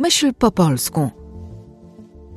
Myśl po polsku.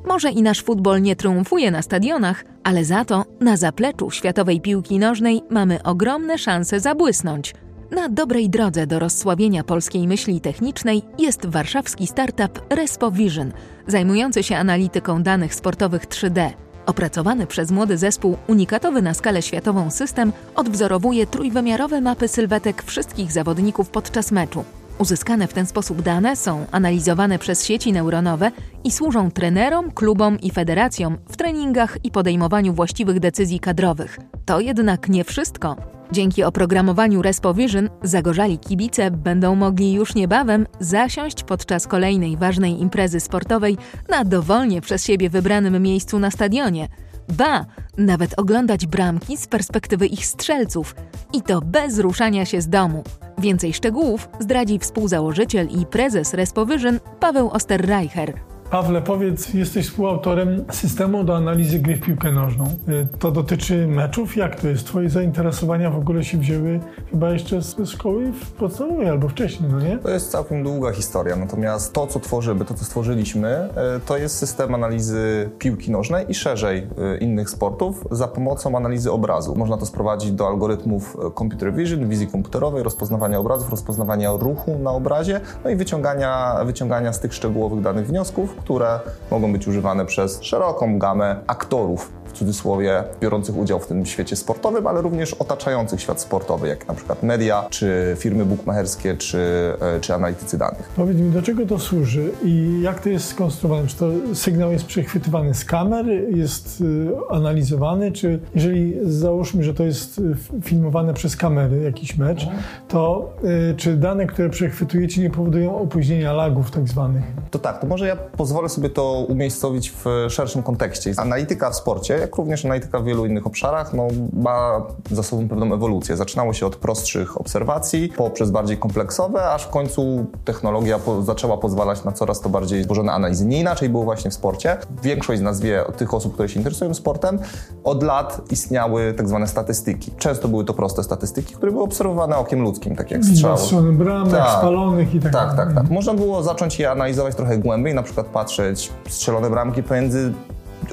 Może i nasz futbol nie triumfuje na stadionach, ale za to na zapleczu światowej piłki nożnej mamy ogromne szanse zabłysnąć. Na dobrej drodze do rozsławienia polskiej myśli technicznej jest warszawski startup RespoVision, zajmujący się analityką danych sportowych 3D. Opracowany przez młody zespół unikatowy na skalę światową system odwzorowuje trójwymiarowe mapy sylwetek wszystkich zawodników podczas meczu. Uzyskane w ten sposób dane są analizowane przez sieci neuronowe i służą trenerom, klubom i federacjom w treningach i podejmowaniu właściwych decyzji kadrowych. To jednak nie wszystko. Dzięki oprogramowaniu RespoVision zagorzali kibice będą mogli już niebawem zasiąść podczas kolejnej ważnej imprezy sportowej na dowolnie przez siebie wybranym miejscu na stadionie. Ba, nawet oglądać bramki z perspektywy ich strzelców i to bez ruszania się z domu. Więcej szczegółów zdradzi współzałożyciel i prezes RespoVision Paweł Osterreicher. Pawle, powiedz, jesteś współautorem systemu do analizy gry w piłkę nożną. Y, to dotyczy meczów? Jak to jest? Twoje zainteresowania w ogóle się wzięły chyba jeszcze z szkoły podstawowej albo wcześniej, no nie? To jest całkiem długa historia, natomiast to, co tworzymy, to, co stworzyliśmy, y, to jest system analizy piłki nożnej i szerzej y, innych sportów za pomocą analizy obrazu. Można to sprowadzić do algorytmów computer vision, wizji komputerowej, rozpoznawania obrazów, rozpoznawania ruchu na obrazie, no i wyciągania, wyciągania z tych szczegółowych danych wniosków, które mogą być używane przez szeroką gamę aktorów w cudzysłowie, biorących udział w tym świecie sportowym, ale również otaczających świat sportowy, jak na przykład media, czy firmy bukmacherskie, czy, e, czy analitycy danych. Powiedz mi, do czego to służy i jak to jest skonstruowane? Czy to sygnał jest przechwytywany z kamer, jest e, analizowany, czy jeżeli załóżmy, że to jest e, filmowane przez kamery, jakiś mecz, to czy dane, które przechwytujecie nie powodują opóźnienia lagów tak zwanych? To tak, to może ja pozwolę sobie to umiejscowić w szerszym kontekście. Analityka w sporcie jak również analityka w wielu innych obszarach, no, ma za sobą pewną ewolucję. Zaczynało się od prostszych obserwacji, poprzez bardziej kompleksowe, aż w końcu technologia po, zaczęła pozwalać na coraz to bardziej złożone analizy. Nie inaczej było właśnie w sporcie. Większość z nas wie, tych osób, które się interesują sportem, od lat istniały tak zwane statystyki. Często były to proste statystyki, które były obserwowane okiem ludzkim, tak jak strzały. Strony bramek, tak, spalonych i tak dalej. Tak, tak, tak. Można było zacząć je analizować trochę głębiej, na przykład patrzeć strzelone bramki pomiędzy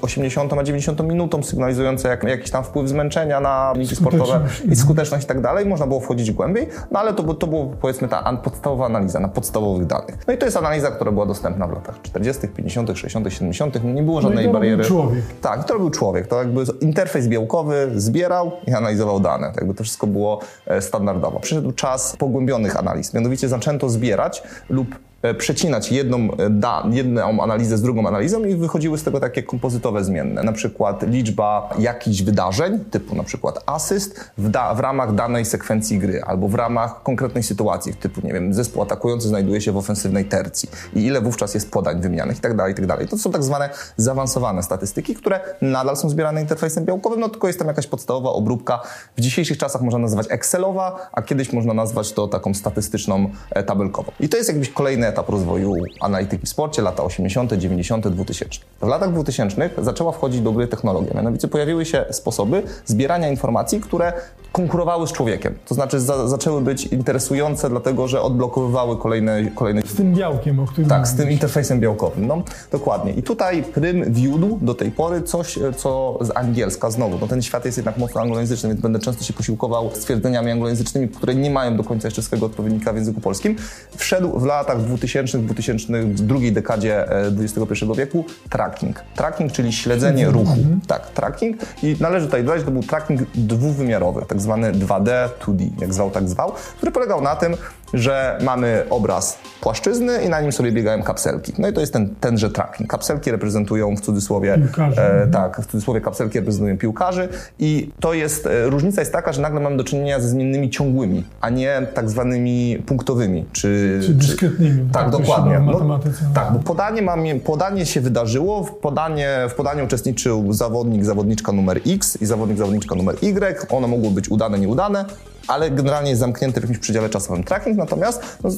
80 a 90 minutą, sygnalizujące jak, jakiś tam wpływ zmęczenia na wyniki sportowe i skuteczność i tak dalej. Można było wchodzić głębiej, no ale to, to było powiedzmy ta podstawowa analiza na podstawowych danych. No i to jest analiza, która była dostępna w latach 40., 50., 60., 70. Nie było żadnej no bariery. człowiek. Tak, to robił człowiek. To jakby interfejs białkowy zbierał i analizował dane. To jakby to wszystko było e, standardowo. Przyszedł czas pogłębionych analiz. Mianowicie zaczęto zbierać lub przecinać jedną, e, da, jedną analizę z drugą analizą i wychodziły z tego takie kompozytowe zmienne. Na przykład liczba jakichś wydarzeń, typu na przykład asyst w, da, w ramach danej sekwencji gry albo w ramach konkretnej sytuacji, typu, nie wiem, zespół atakujący znajduje się w ofensywnej tercji i ile wówczas jest podań wymianych i tak dalej, i tak. To są tak zwane zaawansowane statystyki, które nadal są zbierane interfejsem białkowym, no tylko jest tam jakaś podstawowa obróbka. W dzisiejszych czasach można nazwać Excelowa, a kiedyś można nazwać to taką statystyczną e, tabelkową. I to jest jakbyś kolejny etap rozwoju analityki w sporcie, lata 80., 90., 2000. W latach 2000 zaczęła wchodzić do gry technologia. Mianowicie pojawiły się sposoby zbierania informacji, które konkurowały z człowiekiem. To znaczy za, zaczęły być interesujące, dlatego że odblokowywały kolejne... kolejne... Z tym białkiem, o którym... Tak, z tym interfejsem białkowym. No, dokładnie. I tutaj Prym wiódł do tej pory coś, co z angielska znowu. No, ten świat jest jednak mocno anglojęzyczny, więc będę często się posiłkował stwierdzeniami anglojęzycznymi, które nie mają do końca jeszcze swojego odpowiednika w języku polskim. Wszedł w latach 2000, 2000 w drugiej dekadzie XXI e, wieku tracking. Tracking, czyli śledzenie mhm. ruchu. Tak, tracking. I należy tutaj dodać, że to był tracking dwuwymiarowy, tak zwany 2D, 2D, jak zwał, tak zwał, który polegał na tym, że mamy obraz płaszczyzny i na nim sobie biegają kapselki. No i to jest ten, tenże tracking. Kapselki reprezentują w cudzysłowie... E, tak, w cudzysłowie kapselki reprezentują piłkarzy i to jest... E, różnica jest taka, że nagle mamy do czynienia ze zmiennymi ciągłymi, a nie tak zwanymi punktowymi, czy... Czy dyskretnymi. Tak, tak dokładnie. No, tak, bo podanie, mam, podanie się wydarzyło, w, podanie, w podaniu uczestniczył zawodnik, zawodniczka numer X i zawodnik, zawodniczka numer Y. One mogły być udane, nieudane ale generalnie jest zamknięty w jakimś przedziale czasowym. Tracking natomiast, no,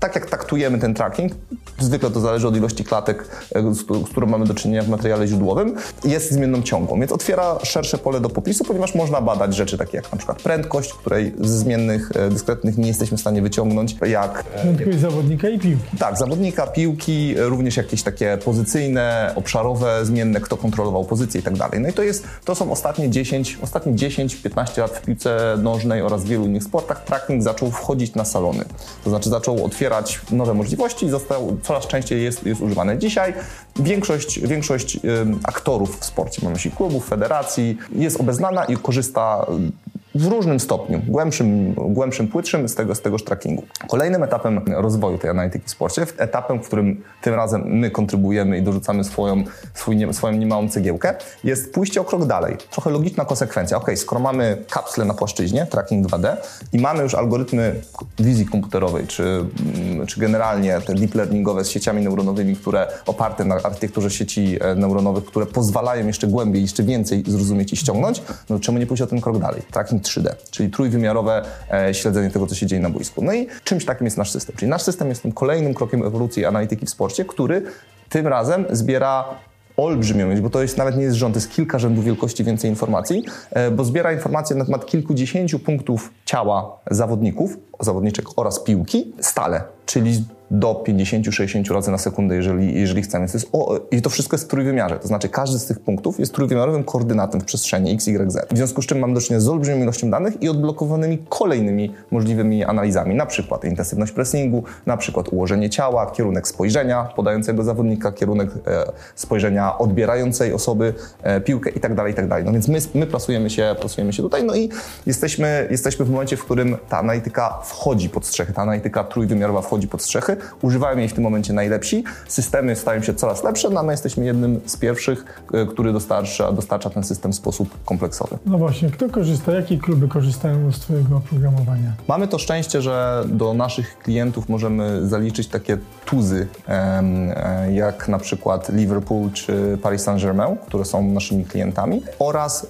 tak jak taktujemy ten tracking, zwykle to zależy od ilości klatek, e, z, którą mamy do czynienia w materiale źródłowym, jest zmienną ciągłą, więc otwiera szersze pole do popisu, ponieważ można badać rzeczy takie jak na przykład prędkość, której z zmiennych e, dyskretnych nie jesteśmy w stanie wyciągnąć, jak... Prędkość zawodnika i piłki. Tak, zawodnika, piłki, również jakieś takie pozycyjne, obszarowe zmienne, kto kontrolował pozycję i tak dalej. No i to jest, to są ostatnie 10, ostatnie 10-15 lat w piłce nożnej oraz wielu innych sportach tracking zaczął wchodzić na salony. To znaczy zaczął otwierać nowe możliwości i został, coraz częściej jest, jest używany. Dzisiaj większość, większość aktorów w sporcie, mamy myśli klubów, federacji, jest obeznana i korzysta w różnym stopniu, głębszym, głębszym płytszym z tego, z tegoż trackingu. Kolejnym etapem rozwoju tej analityki w sporcie, etapem, w którym tym razem my kontrybujemy i dorzucamy swoją, swój, nie, swoją niemałą cegiełkę, jest pójście o krok dalej. Trochę logiczna konsekwencja. Ok, skoro mamy kapsle na płaszczyźnie, tracking 2D i mamy już algorytmy wizji komputerowej, czy, mm, czy generalnie te deep learningowe z sieciami neuronowymi, które oparte na architekturze sieci e, neuronowych, które pozwalają jeszcze głębiej, jeszcze więcej zrozumieć i ściągnąć, no czemu nie pójść o ten krok dalej? Tracking 3D, czyli trójwymiarowe e, śledzenie tego, co się dzieje na boisku. No i czymś takim jest nasz system. Czyli nasz system jest tym kolejnym krokiem ewolucji analityki w sporcie, który tym razem zbiera olbrzymią, bo to jest nawet nie jest rząd, to jest kilka rzędów wielkości więcej informacji, e, bo zbiera informacje na temat kilkudziesięciu punktów ciała zawodników, zawodniczek oraz piłki stale, czyli do 50-60 razy na sekundę, jeżeli, jeżeli chcemy. To jest, o, I to wszystko jest w trójwymiarze. To znaczy każdy z tych punktów jest trójwymiarowym koordynatem w przestrzeni x, y, z. W związku z czym mamy do czynienia z olbrzymią ilością danych i odblokowanymi kolejnymi możliwymi analizami. Na przykład intensywność pressingu, na przykład ułożenie ciała, kierunek spojrzenia podającego zawodnika, kierunek e, spojrzenia odbierającej osoby e, piłkę i tak dalej, i tak. No więc my, my plasujemy, się, plasujemy się tutaj, no i jesteśmy, jesteśmy w momencie, w którym ta analityka wchodzi pod strzechy, ta analityka trójwymiarowa wchodzi pod strzechy, używają jej w tym momencie najlepsi. Systemy stają się coraz lepsze, no a my jesteśmy jednym z pierwszych, e, który dostarcza, dostarcza ten system w sposób kompleksowy. No właśnie, kto korzysta, jakie kluby korzystają z Twojego oprogramowania? Mamy to szczęście, że do naszych klientów możemy zaliczyć takie tuzy, e, jak na przykład Liverpool czy Paris Saint-Germain, które są naszymi klientami, oraz e,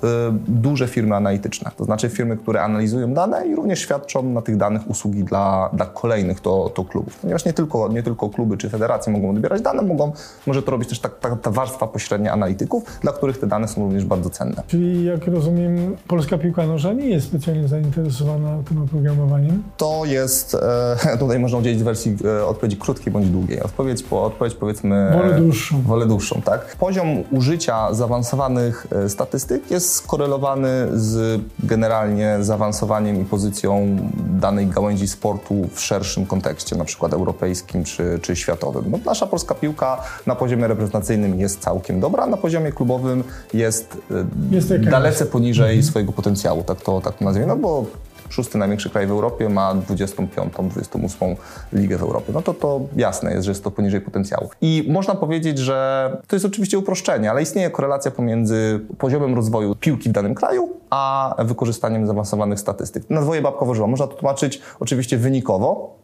duże firmy analityczne, to znaczy firmy, które analizują dane i również świadczą na tych danych usługi dla, dla kolejnych to, to klubów. Ponieważ nie tylko, nie tylko kluby czy federacje mogą odbierać dane, mogą, może to robić też ta, ta, ta warstwa pośrednia analityków, dla których te dane są również bardzo cenne. Czyli jak rozumiem, polska piłka nożna nie jest specjalnie zainteresowana tym oprogramowaniem? To jest, e, tutaj można udzielić wersji e, odpowiedzi krótkiej bądź długiej. Odpowiedź, po, odpowiedź powiedzmy... Wolę dłuższą. Wolę dłuższą, tak. Poziom użycia zaawansowanych e, statystyk jest skorelowany z generalnie zaawansowaniem i pozycją danej gałęzi sportu w szerszym kontekście, na przykład europejskim czy, czy światowym. No, nasza polska piłka na poziomie reprezentacyjnym jest całkiem dobra, na poziomie klubowym jest, e, jest dalece poniżej mhm. swojego potencjału, tak to, tak to nazwijmy, no bo szósty największy kraj w Europie ma 25, 28 ligę w Europie. No to to jasne jest, że jest to poniżej potencjału. I można powiedzieć, że to jest oczywiście uproszczenie, ale istnieje korelacja pomiędzy poziomem rozwoju piłki w danym kraju, a wykorzystaniem zaawansowanych statystyk. Na dwoje babka włożyła. Można to tłumaczyć oczywiście wynikowo,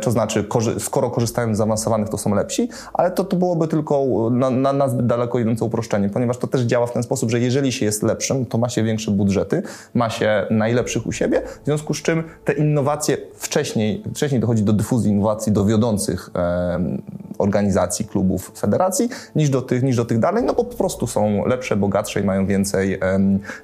to znaczy, skoro korzystają z zaawansowanych, to są lepsi, ale to, to byłoby tylko na, na, na zbyt daleko idące uproszczenie, ponieważ to też działa w ten sposób, że jeżeli się jest lepszym, to ma się większe budżety, ma się najlepszych u siebie, w związku z czym te innowacje wcześniej, wcześniej dochodzi do dyfuzji innowacji do wiodących e, organizacji, klubów, federacji, niż do tych, niż do tych dalej, no bo po prostu są lepsze, bogatsze i mają więcej,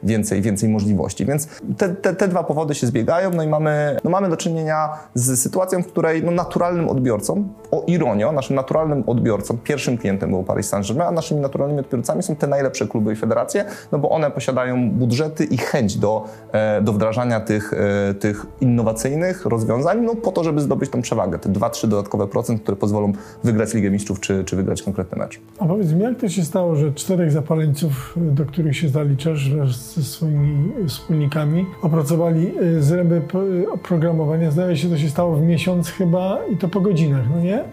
więcej, więcej możliwości. Więc te, te, te dwa powody się zbiegają, no i mamy, no mamy do czynienia z sytuacją, w której no, naturalnym odbiorcą, o ironio, naszym naturalnym odbiorcą, pierwszym klientem był Paris Saint-Germain, a naszymi naturalnymi odbiorcami są te najlepsze kluby i federacje, no bo one posiadają budżety i chęć do, e, do wdrażania tych, e, tych innowacyjnych rozwiązań, no po to, żeby zdobyć tą przewagę, te 2-3 dodatkowe procent, które pozwolą wygrać Ligę Mistrzów czy, czy wygrać konkretny mecz. A powiedz mi, jak to się stało, że czterech zapaleńców, do których się zaliczasz wraz ze swoimi wspólnikami, opracowali e, zręby programowania, zdaje się, to się stało w miesiąc chyba i to po godzinach, no nie?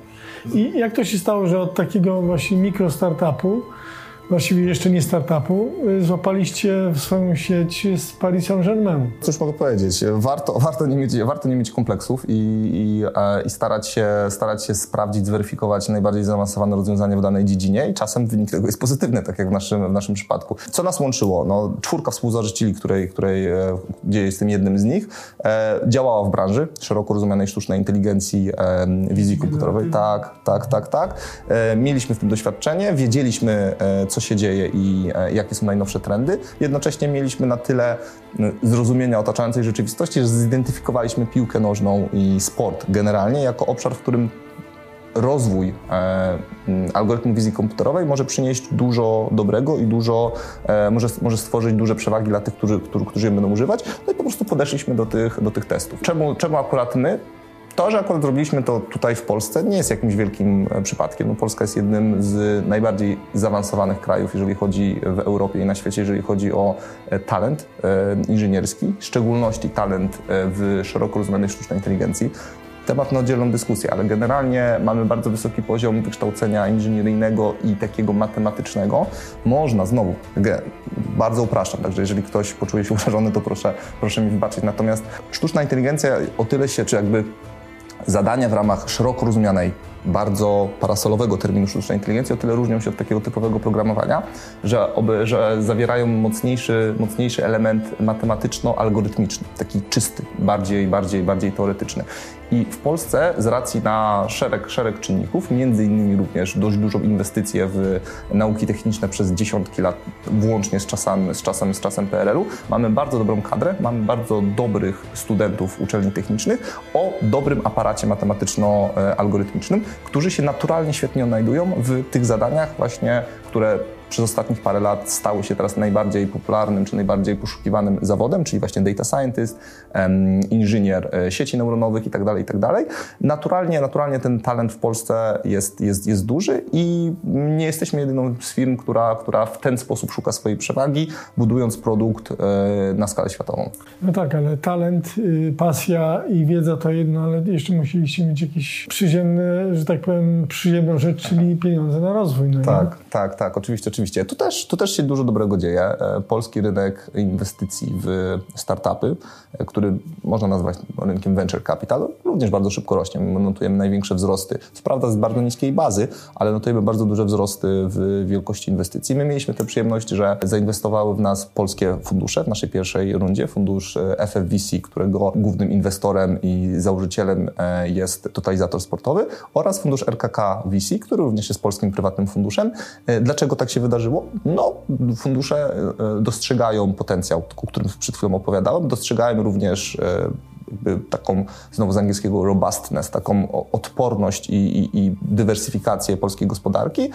I jak to się stało, że od takiego właśnie mikro startupu właściwie jeszcze nie startupu, y, złapaliście w swoją sieć z Paris Saint-Germain. Cóż mogę powiedzieć, warto, warto, nie, mieć, warto nie mieć kompleksów i, i, e, i, starać, się, starać się sprawdzić, zweryfikować najbardziej zaawansowane rozwiązanie w danej dziedzinie i czasem wynik tego jest pozytywny, tak jak w naszym, w naszym przypadku. Co nas łączyło? No, czwórka współzałożycieli, której, której, e, gdzie jestem jednym z nich, e, działała w branży szeroko rozumianej sztucznej inteligencji, e, wizji komputerowej. Tak, tak, tak, tak. E, mieliśmy w tym doświadczenie, wiedzieliśmy, e, co się dzieje i e, jakie są najnowsze trendy. Jednocześnie mieliśmy na tyle zrozumienia otaczającej rzeczywistości, że zidentyfikowaliśmy piłkę nożną i sport generalnie jako obszar, w którym rozwój e, algorytmu wizji komputerowej może przynieść dużo dobrego i dużo, e, może, może stworzyć duże przewagi dla tych, którzy, którzy, którzy je będą używać. No i po prostu podeszliśmy do tych, do tych testów. Czemu, czemu akurat my? To, że akurat zrobiliśmy to tutaj w Polsce, nie jest jakimś wielkim e, przypadkiem. No, Polska jest jednym z najbardziej zaawansowanych krajów, jeżeli chodzi w Europie i na świecie, jeżeli chodzi o e, talent e, inżynierski, w szczególności talent w szeroko rozumianej sztucznej inteligencji. Temat na oddzielną dyskusję, ale generalnie mamy bardzo wysoki poziom wykształcenia inżynieryjnego i takiego matematycznego. Można, znowu, bardzo upraszczam, także jeżeli ktoś poczuje się urażony, to proszę, proszę mi wybaczyć. Natomiast sztuczna inteligencja o tyle się, czy jakby zadania w ramach szeroko rozumianej bardzo parasolowego terminu sztucznej inteligencji o tyle różnią się od takiego typowego programowania, że, oby, że zawierają mocniejszy, mocniejszy element matematyczno-algorytmiczny, taki czysty, bardziej, bardziej, bardziej teoretyczny. I w Polsce z racji na szereg, szereg czynników, między innymi również dość dużą inwestycję w nauki techniczne przez dziesiątki lat, włącznie z czasem, z czasem, z czasem PRL-u, mamy bardzo dobrą kadrę, mamy bardzo dobrych studentów uczelni technicznych o dobrym aparacie matematyczno-algorytmicznym, którzy się naturalnie świetnie odnajdują w tych zadaniach właśnie, które przez ostatnich parę lat stały się teraz najbardziej popularnym czy najbardziej poszukiwanym zawodem, czyli właśnie data scientist, inżynier e, sieci neuronowych itd., tak itd. Tak naturalnie, naturalnie ten talent w Polsce jest, jest, jest duży i nie jesteśmy jedyną z firm, która, która w ten sposób szuka swojej przewagi, budując produkt e, na skalę światową. No tak, ale talent, y, pasja i wiedza to jedno, ale jeszcze musieliście mieć jakieś przyziemne, że tak powiem, przyziemną rzecz, czyli pieniądze na rozwój. No tak, nie? tak, tak, oczywiście, oczywiście oczywiście. Tu też, tu też się dużo dobrego dzieje. E, polski rynek inwestycji w startupy, e, który można nazwać rynkiem venture capital, również bardzo szybko rośnie. My notujemy największe wzrosty. Co prawda z bardzo niskiej bazy, ale notujemy bardzo duże wzrosty w wielkości inwestycji. My mieliśmy tę przyjemność, że zainwestowały w nas polskie fundusze w naszej pierwszej rundzie. Fundusz e, FFVC, którego głównym inwestorem i założycielem jest Totalizator Sportowy oraz fundusz RKK VC, który również jest polskim prywatnym funduszem. Dlaczego tak się wydarzyło? No, fundusze e, dostrzegają potencjał, o którym przed chwilą opowiadałem, dostrzegają również e, taką, znowu z angielskiego robustness, taką odporność i, i, i dywersyfikację polskiej gospodarki,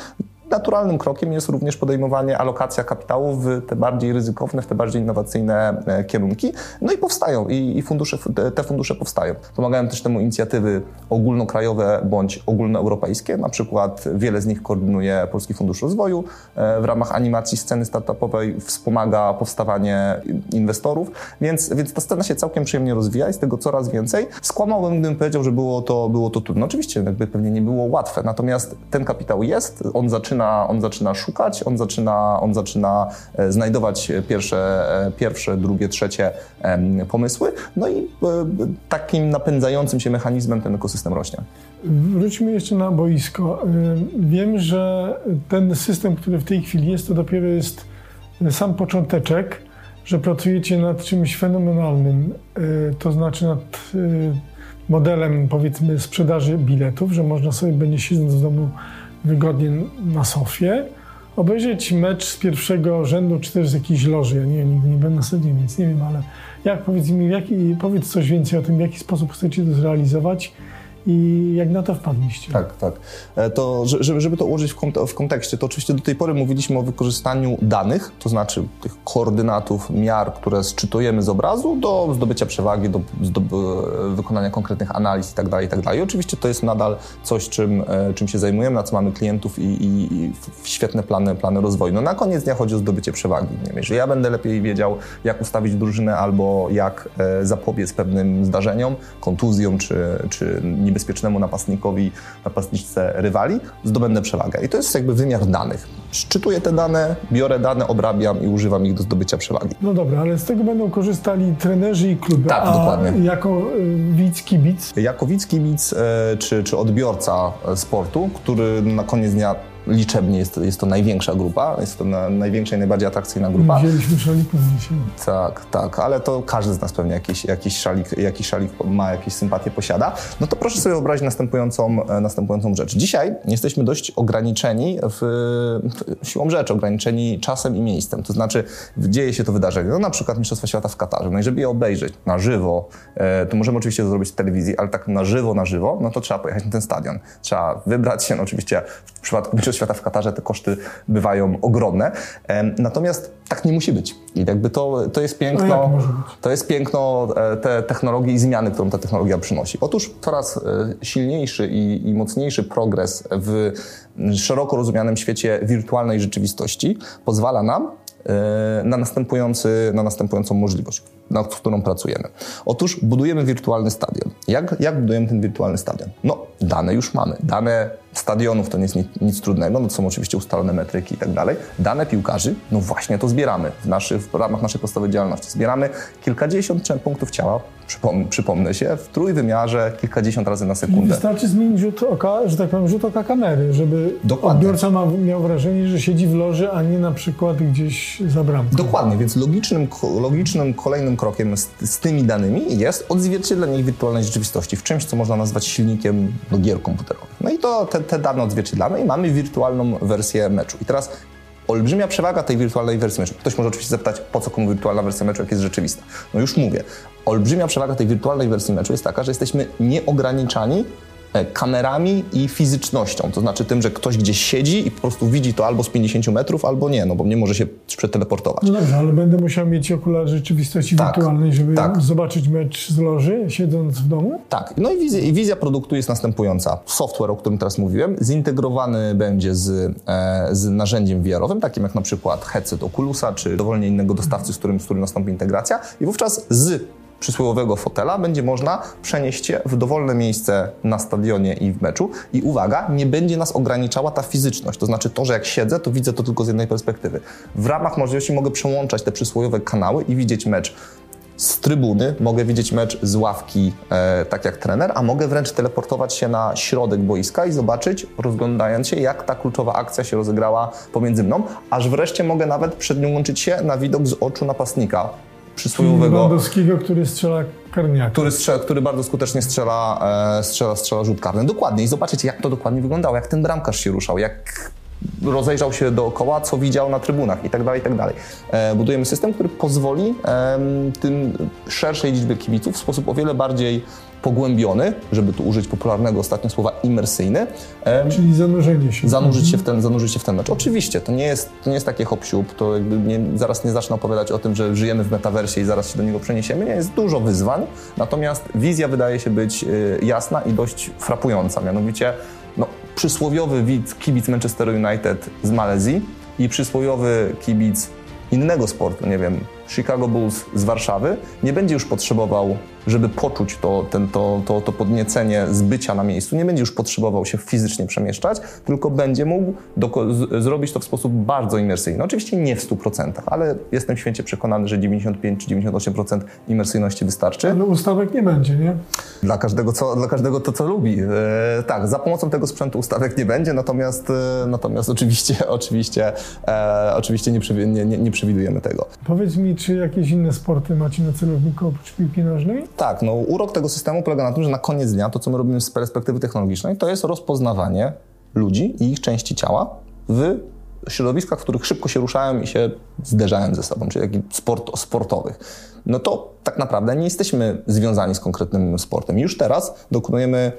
Naturalnym krokiem jest również podejmowanie alokacja kapitału w te bardziej ryzykowne, w te bardziej innowacyjne e, kierunki. No i powstają, i, i fundusze, te fundusze powstają. Pomagają też temu inicjatywy ogólnokrajowe bądź ogólnoeuropejskie. Na przykład wiele z nich koordynuje Polski Fundusz Rozwoju. E, w ramach animacji sceny startupowej wspomaga powstawanie inwestorów, więc, więc ta scena się całkiem przyjemnie rozwija, jest tego coraz więcej. Skłamałbym, gdybym powiedział, że było to, było to trudno. Oczywiście jakby pewnie nie było łatwe, natomiast ten kapitał jest, on zaczyna zaczyna, on zaczyna szukać, on zaczyna, on zaczyna e, znajdować pierwsze, e, pierwsze, drugie, trzecie pomysły, no i e, takim napędzającym się mechanizmem ten ekosystem rośnie. Wróćmy jeszcze na boisko. Wiem, że ten system, który w tej chwili jest, to dopiero jest sam począteczek, że pracujecie nad czymś fenomenalnym, to znaczy nad modelem, powiedzmy, sprzedaży biletów, że można sobie będzie siedząc w domu wygodnie na sofie, obejrzeć mecz z pierwszego rzędu, czy też z jakiejś loży. Ja nie, nigdy nie byłem na stadionie, więc nie wiem, ale jak powiedz mi, jaki, powiedz coś więcej o tym, w jaki sposób chcecie to zrealizować i jak na to wpadliście? Tak, tak. E, to, żeby, żeby to ułożyć w kontekście, to oczywiście do tej pory mówiliśmy o wykorzystaniu danych, to znaczy tych koordynatów, miar, które sczytujemy z obrazu do zdobycia przewagi, do, do wykonania konkretnych analiz itd., tak itd. Tak I oczywiście to jest nadal coś, czym, e, czym się zajmujemy, na co mamy klientów i, i, i świetne plany, plany rozwoju. No na koniec dnia chodzi o zdobycie przewagi. Nie wiem, jeżeli ja będę lepiej wiedział, jak ustawić drużynę albo jak e, zapobiec pewnym zdarzeniom, kontuzjom czy, czy niebezpiecznemu napastnikowi, napastniczce rywali, zdobędę przewagę. I to jest jakby wymiar danych. Szczytuję te dane, biorę dane, obrabiam i używam ich do zdobycia przewagi. No dobra, ale z tego będą korzystali trenerzy i kluby. Tak, dokładnie. jako y, widz, kibic, Jako widz, kibic e, czy, czy odbiorca e, sportu, który na koniec dnia liczebnie jest, jest to największa grupa, jest to na, największa i najbardziej atrakcyjna grupa. wzięliśmy szalików dzisiaj. Tak, tak, ale to każdy z nas pewnie jakiś, jakiś, szalik, jakiś szalik ma, jakieś sympatie posiada. No to proszę sobie wyobrazić następującą, e, następującą rzecz. Dzisiaj jesteśmy dość ograniczeni w, siłą rzeczy, ograniczeni czasem i miejscem. To znaczy dzieje się to wydarzenie, no na przykład Mistrzostwa Świata w Katarze. No i żeby je obejrzeć na żywo, e, to możemy oczywiście to zrobić w telewizji, ale tak na żywo, na żywo, no to trzeba pojechać na ten stadion. Trzeba wybrać się, no oczywiście w przypadku Mistrzostw Świata w Katarze te koszty bywają ogromne. Natomiast tak nie musi być. I jakby to, to jest jak piękno, to jest piękno e, te technologii i zmiany, którą ta technologia przynosi. Otóż coraz e, silniejszy i, i mocniejszy progres w szeroko rozumianym świecie wirtualnej rzeczywistości pozwala nam e, na, następujący, na następującą możliwość, nad którą pracujemy. Otóż budujemy wirtualny stadion. Jak, jak budujemy ten wirtualny stadion? No, dane już mamy. Dane stadionów to nie jest nic, nic trudnego, no to są oczywiście ustalone metryki i tak dalej. Dane piłkarzy, no właśnie to zbieramy w, naszych, w ramach naszej podstawowej działalności. Zbieramy kilkadziesiąt punktów ciała, przypom, przypomnę się, w trójwymiarze kilkadziesiąt razy na I sekundę. wystarczy zmienić rzut oka, że tak powiem, rzut oka kamery, żeby Dokładnie. odbiorca ma, miał wrażenie, że siedzi w loży, a nie na przykład gdzieś za bramką. Dokładnie, więc logicznym, logicznym kolejnym krokiem z, z tymi danymi jest odzwierciedlenie ich wirtualnej rzeczywistości w czymś, co można nazwać silnikiem do gier komputerowych. No i to te, te dane odzwierciedlamy i mamy wirtualną wersję meczu. I teraz olbrzymia przewaga tej wirtualnej wersji meczu. Ktoś może oczywiście zapytać, po co komu wirtualna wersja meczu, jak jest rzeczywista. No już mówię. Olbrzymia przewaga tej wirtualnej wersji meczu jest taka, że jesteśmy nieograniczani kamerami i fizycznością. To znaczy tym, że ktoś gdzieś siedzi i po prostu widzi to albo z 50 metrów, albo nie, no bo nie może się przeteleportować. No dobrze, ale będę musiał mieć okulary rzeczywistości Tak, wirtualnej, żeby tak. zobaczyć mecz z loży, siedząc w domu? Tak, no i wizja, i wizja produktu jest następująca. Software, o którym teraz mówiłem, zintegrowany będzie z, e, z narzędziem VR-owym, takim jak na przykład headset Oculusa, czy dowolnie innego dostawcy, z którym, z którym nastąpi integracja i wówczas z przysłowiowego fotela będzie można przenieść się w dowolne miejsce na stadionie i w meczu. I uwaga, nie będzie nas ograniczała ta fizyczność, to znaczy to, że jak siedzę, to widzę to tylko z jednej perspektywy. W ramach możliwości mogę przełączać te przysłowiowe kanały i widzieć mecz z trybuny, mogę widzieć mecz z ławki, e, tak jak trener, a mogę wręcz teleportować się na środek boiska i zobaczyć, rozglądając się, jak ta kluczowa akcja się rozegrała pomiędzy mną, aż wreszcie mogę nawet przedłączyć się na widok z oczu napastnika przysłowiowego Lewandowskiego, który strzela karniaka. który, strze- który bardzo skutecznie strzela, e, strzela, strzela rzut karny. Dokładnie. I zobaczycie, jak to dokładnie wyglądało, jak ten bramkarz się ruszał, jak rozejrzał się dookoła, co widział na trybunach i tak dalej, i tak dalej. E, budujemy system, który pozwoli tym szerszej liczbie kibiców w sposób o wiele bardziej pogłębiony, żeby tu użyć popularnego ostatnio słowa imersyjny, Czyli zanurzenie się. zanurzyć się w ten, zanurzyć się w ten mecz. Oczywiście, to nie jest, to nie jest takie hop to jakby nie, zaraz nie zacznę opowiadać o tym, że żyjemy w metaversie i zaraz się do niego przeniesiemy. Nie, jest dużo wyzwań, natomiast wizja wydaje się być y, jasna i dość frapująca. Mianowicie, no, przysłowiowy widz, kibic Manchester United z Malezji i przysłowiowy kibic innego sportu, nie wiem, Chicago Bulls z Warszawy, nie będzie już potrzebował, żeby poczuć to, ten, to, to, to podniecenie z bycia na miejscu, nie będzie już potrzebował się fizycznie przemieszczać, tylko będzie mógł z- zrobić to w sposób bardzo imersyjny. Oczywiście nie w 100%, ale jestem święcie przekonany, że 95 czy 98% imersyjności wystarczy. Ale ustawek nie będzie, nie? Dla każdego, co, dla każdego to, co lubi. E, tak, za pomocą tego sprzętu ustawek nie będzie, natomiast, e, natomiast oczywiście, oczywiście, e, oczywiście nie, nie, nie, nie przewidujemy tego. Powiedz mi, czy jakieś inne sporty macie na celowniku oprócz piłki nożnej? Tak, no urok tego systemu polega na tym, że na koniec dnia to, co my robimy z perspektywy technologicznej, to jest rozpoznawanie ludzi i ich części ciała w środowiskach, w których szybko się ruszają i się zderzają ze sobą, czyli takich sport, sportowych. No to tak naprawdę nie jesteśmy związani z konkretnym sportem. Już teraz dokonujemy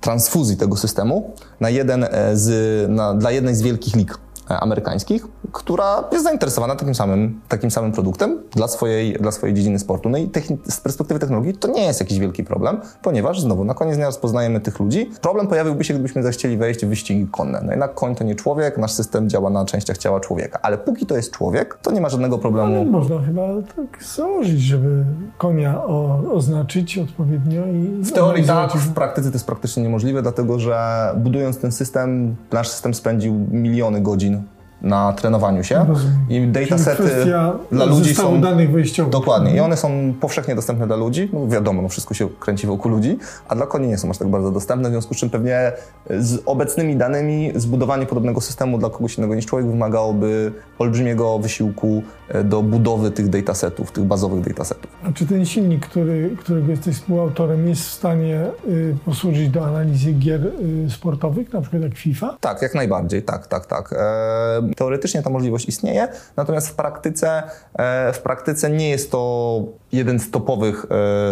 transfuzji tego systemu na jeden e, z, na, dla jednej z wielkich lig amerykańskich, która jest zainteresowana takim samym, takim samym produktem dla swojej, dla swojej dziedziny sportu. No i z perspektywy technologii to nie jest jakiś wielki problem, ponieważ znowu na koniec dnia rozpoznajemy tych ludzi. Problem pojawiłby się, gdybyśmy zechcieli wejść w wyścigi konne. No jednak koń to nie człowiek, nasz system działa na częściach ciała człowieka, ale póki to jest człowiek, to nie ma żadnego problemu. Ale można chyba tak założyć, żeby konia o, oznaczyć odpowiednio i... W teorii tak, w praktyce to jest praktycznie niemożliwe, dlatego że budując ten system, nasz system spędził miliony godzin na trenowaniu się. Rozumiem. I datasety dla ludzi są. danych wejściowych. Dokładnie. I one są powszechnie dostępne dla ludzi. No wiadomo, no wszystko się kręci wokół ludzi, a dla koni nie są aż tak bardzo dostępne. W związku z czym pewnie z obecnymi danymi zbudowanie podobnego systemu dla kogoś innego niż człowiek wymagałoby olbrzymiego wysiłku e, do budowy tych datasetów, tych bazowych datasetów. A czy ten silnik, który, którego jesteś współautorem, jest w stanie y, posłużyć do analizy gier y, sportowych, na przykład jak FIFA? Tak, jak najbardziej. Tak, tak, tak. E, Teoretycznie ta możliwość istnieje, natomiast w praktyce, e, w praktyce nie jest to jeden z topowych,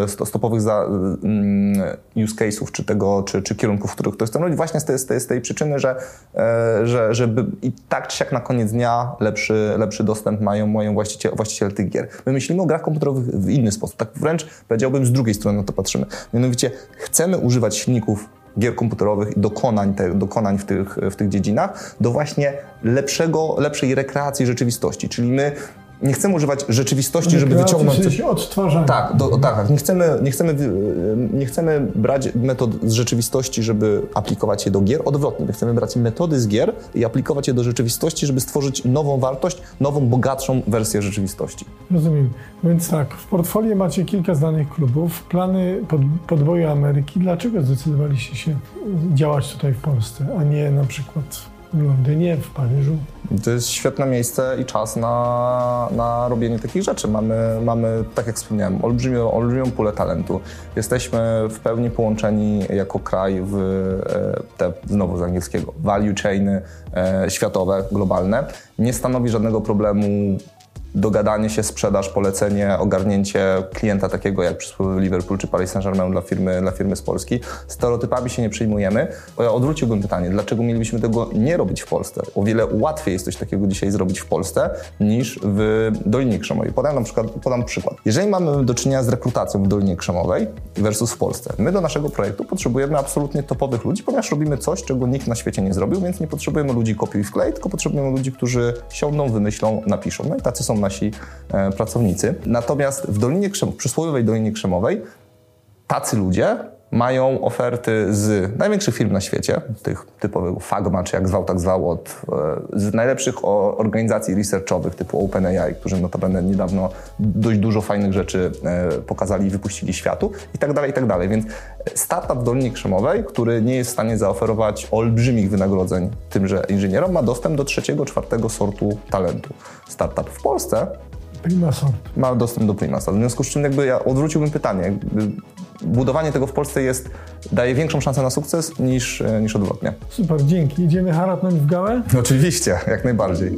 e, z topowych za, mm, use case'ów, czy, tego, czy, czy kierunków, w których to jest robić, właśnie z tej, z tej, z tej przyczyny, że, e, że żeby i tak czy siak na koniec dnia lepszy, lepszy dostęp mają, mają właściciele, właściciele tych gier. My myślimy o grach komputerowych w inny sposób, tak wręcz powiedziałbym z drugiej strony na to patrzymy. Mianowicie chcemy używać silników gier komputerowych i dokonań, te, dokonań w, tych, w tych dziedzinach do właśnie lepszego, lepszej rekreacji rzeczywistości. Czyli my nie chcemy używać rzeczywistości, żeby wyciągnąć. Odtwarzania. Tak, do, tak, tak. Nie chcemy, nie, chcemy, nie chcemy brać metod z rzeczywistości, żeby aplikować je do gier. Odwrotnie, my chcemy brać metody z gier i aplikować je do rzeczywistości, żeby stworzyć nową wartość, nową, bogatszą wersję rzeczywistości. Rozumiem. Więc tak, w portfolio macie kilka znanych klubów, plany pod, podboju Ameryki. Dlaczego zdecydowaliście się działać tutaj w Polsce, a nie na przykład w Londynie, w Paryżu? To jest świetne miejsce i czas na, na robienie takich rzeczy. Mamy, mamy, tak jak wspomniałem, olbrzymią, olbrzymią pulę talentu. Jesteśmy w pełni połączeni jako kraj w e, te, znowu z angielskiego, value chainy e, światowe, globalne. Nie stanowi żadnego problemu dogadanie się, sprzedaż, polecenie, ogarnięcie klienta takiego jak przysłowiowy Liverpool czy Paris Saint-Germain dla firmy, dla firmy z Polski. Stereotypami się nie przyjmujemy, bo ja odwróciłbym pytanie, dlaczego mielibyśmy tego nie robić w Polsce? O wiele łatwiej jest coś takiego dzisiaj zrobić w Polsce niż w Dolinie Krzemowej. Podam, na przykład, podam przykład. Jeżeli mamy do czynienia z rekrutacją w Dolinie Krzemowej versus w Polsce, my do naszego projektu potrzebujemy absolutnie topowych ludzi, ponieważ robimy coś, czego nikt na świecie nie zrobił, więc nie potrzebujemy ludzi kopiuj wklej, tylko potrzebujemy ludzi, którzy siądą, wymyślą, napiszą. No i tacy są nasi e, pracownicy. Natomiast w Dolinie Krzem, przysłowiowej Dolinie Krzemowej tacy ludzie mają oferty z największych firm na świecie, tych typowych Fagma, czy jak zwał, tak zwał, od, e, z najlepszych organizacji researchowych typu OpenAI, którzy notabene niedawno dość dużo fajnych rzeczy e, pokazali i wypuścili światu i tak dalej, i tak dalej. Więc startup w Dolinie Krzemowej, który nie jest w stanie zaoferować olbrzymich wynagrodzeń tymże inżynierom, ma dostęp do trzeciego, czwartego sortu talentu. Startup w Polsce Primasort. Ma dostęp do Primasort. W związku z czym jakby ja odwróciłbym pytanie. Budowanie tego w Polsce jest, daje większą szansę na sukces niż, niż odwrotnie. Super, dzięki. Idziemy haratnąć w gałę? Oczywiście, jak najbardziej.